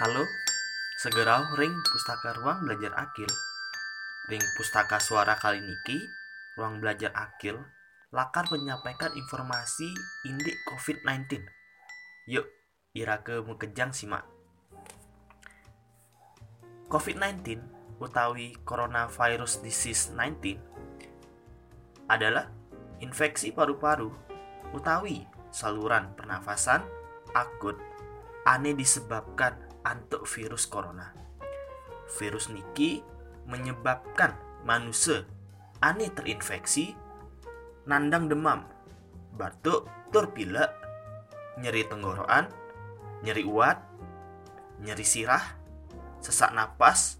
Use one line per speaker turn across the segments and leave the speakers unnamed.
Halo, segera ring pustaka ruang belajar akil. Ring pustaka suara kali niki, ruang belajar akil, lakar menyampaikan informasi indik COVID-19. Yuk, irake mukejang simak. COVID-19 utawi coronavirus disease 19 adalah infeksi paru-paru utawi saluran pernafasan akut aneh disebabkan antuk virus corona. Virus niki menyebabkan manusia aneh terinfeksi, nandang demam, batuk, tur pilek, nyeri tenggorokan, nyeri uat, nyeri sirah, sesak napas,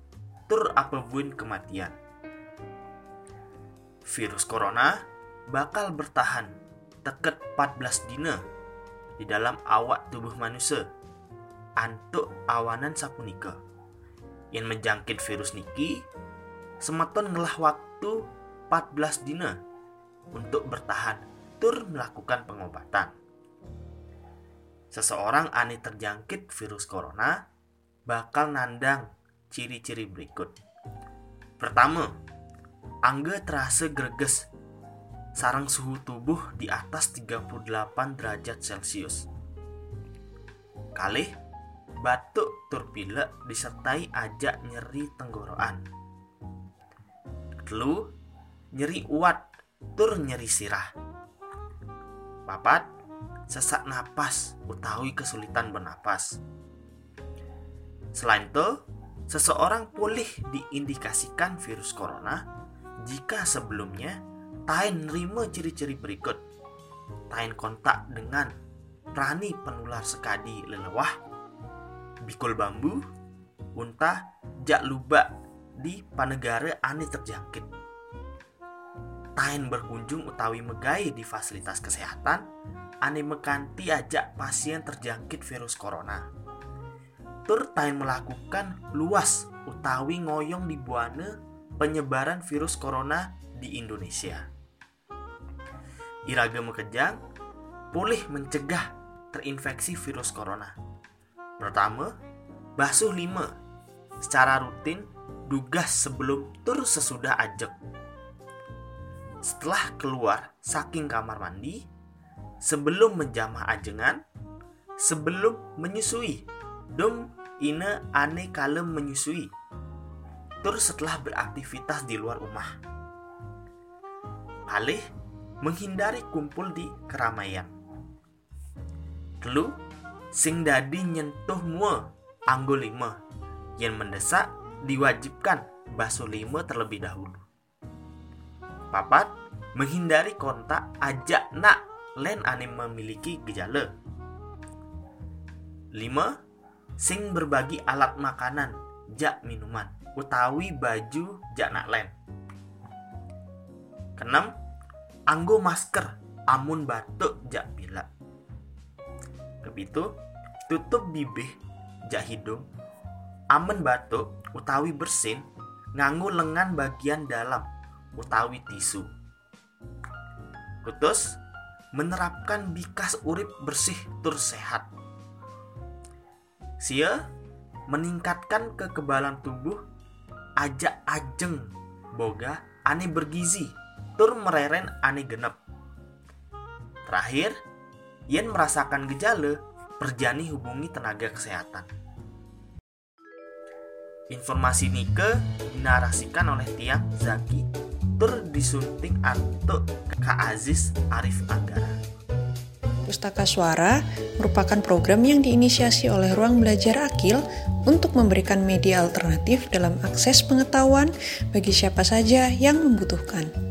tur apa pun kematian. Virus corona bakal bertahan teket 14 dina di dalam awak tubuh manusia antuk awanan sapunika. Yang menjangkit virus niki semeton ngelah waktu 14 dina untuk bertahan tur melakukan pengobatan. Seseorang aneh terjangkit virus corona bakal nandang ciri-ciri berikut. Pertama, angga terasa greges sarang suhu tubuh di atas 38 derajat Celcius. Kalih, batuk tur pilek disertai ajak nyeri tenggorokan. Telu, nyeri uat tur nyeri sirah. Papat, sesak napas utawi kesulitan bernapas. Selain itu, seseorang pulih diindikasikan virus corona jika sebelumnya tain nerima ciri-ciri berikut. Tain kontak dengan prani penular sekadi lelewah bikul bambu, unta, jak lubak di panegara aneh terjangkit. Tain berkunjung utawi megai di fasilitas kesehatan, aneh mekanti ajak pasien terjangkit virus corona. Tur tain melakukan luas utawi ngoyong di buana penyebaran virus corona di Indonesia. Iraga mekejang pulih mencegah terinfeksi virus corona Pertama, basuh lima secara rutin dugas sebelum tur sesudah ajak. Setelah keluar saking kamar mandi, sebelum menjamah ajengan, sebelum menyusui, dom ine ane kalem menyusui. Tur setelah beraktivitas di luar rumah. Alih menghindari kumpul di keramaian. Telu, sing dadi nyentuh mua anggo lima yang mendesak diwajibkan basuh lima terlebih dahulu. Papat, menghindari kontak ajak nak len anim memiliki gejala. 5. Sing berbagi alat makanan, jak minuman, utawi baju jak nak len. Keenam, anggo masker, amun batuk jak pilek itu tutup bibih jak hidung amen batuk utawi bersin nganggu lengan bagian dalam utawi tisu. Kutus menerapkan bikas urip bersih tur sehat. Sia meningkatkan kekebalan tubuh ajak ajeng boga aneh bergizi tur mereren aneh genep. Terakhir Yen merasakan gejala perjani hubungi tenaga kesehatan. Informasi Nike dinarasikan oleh Tiang Zaki tur disunting atau Kak Aziz Arif Anggara.
Pustaka Suara merupakan program yang diinisiasi oleh Ruang Belajar Akil untuk memberikan media alternatif dalam akses pengetahuan bagi siapa saja yang membutuhkan.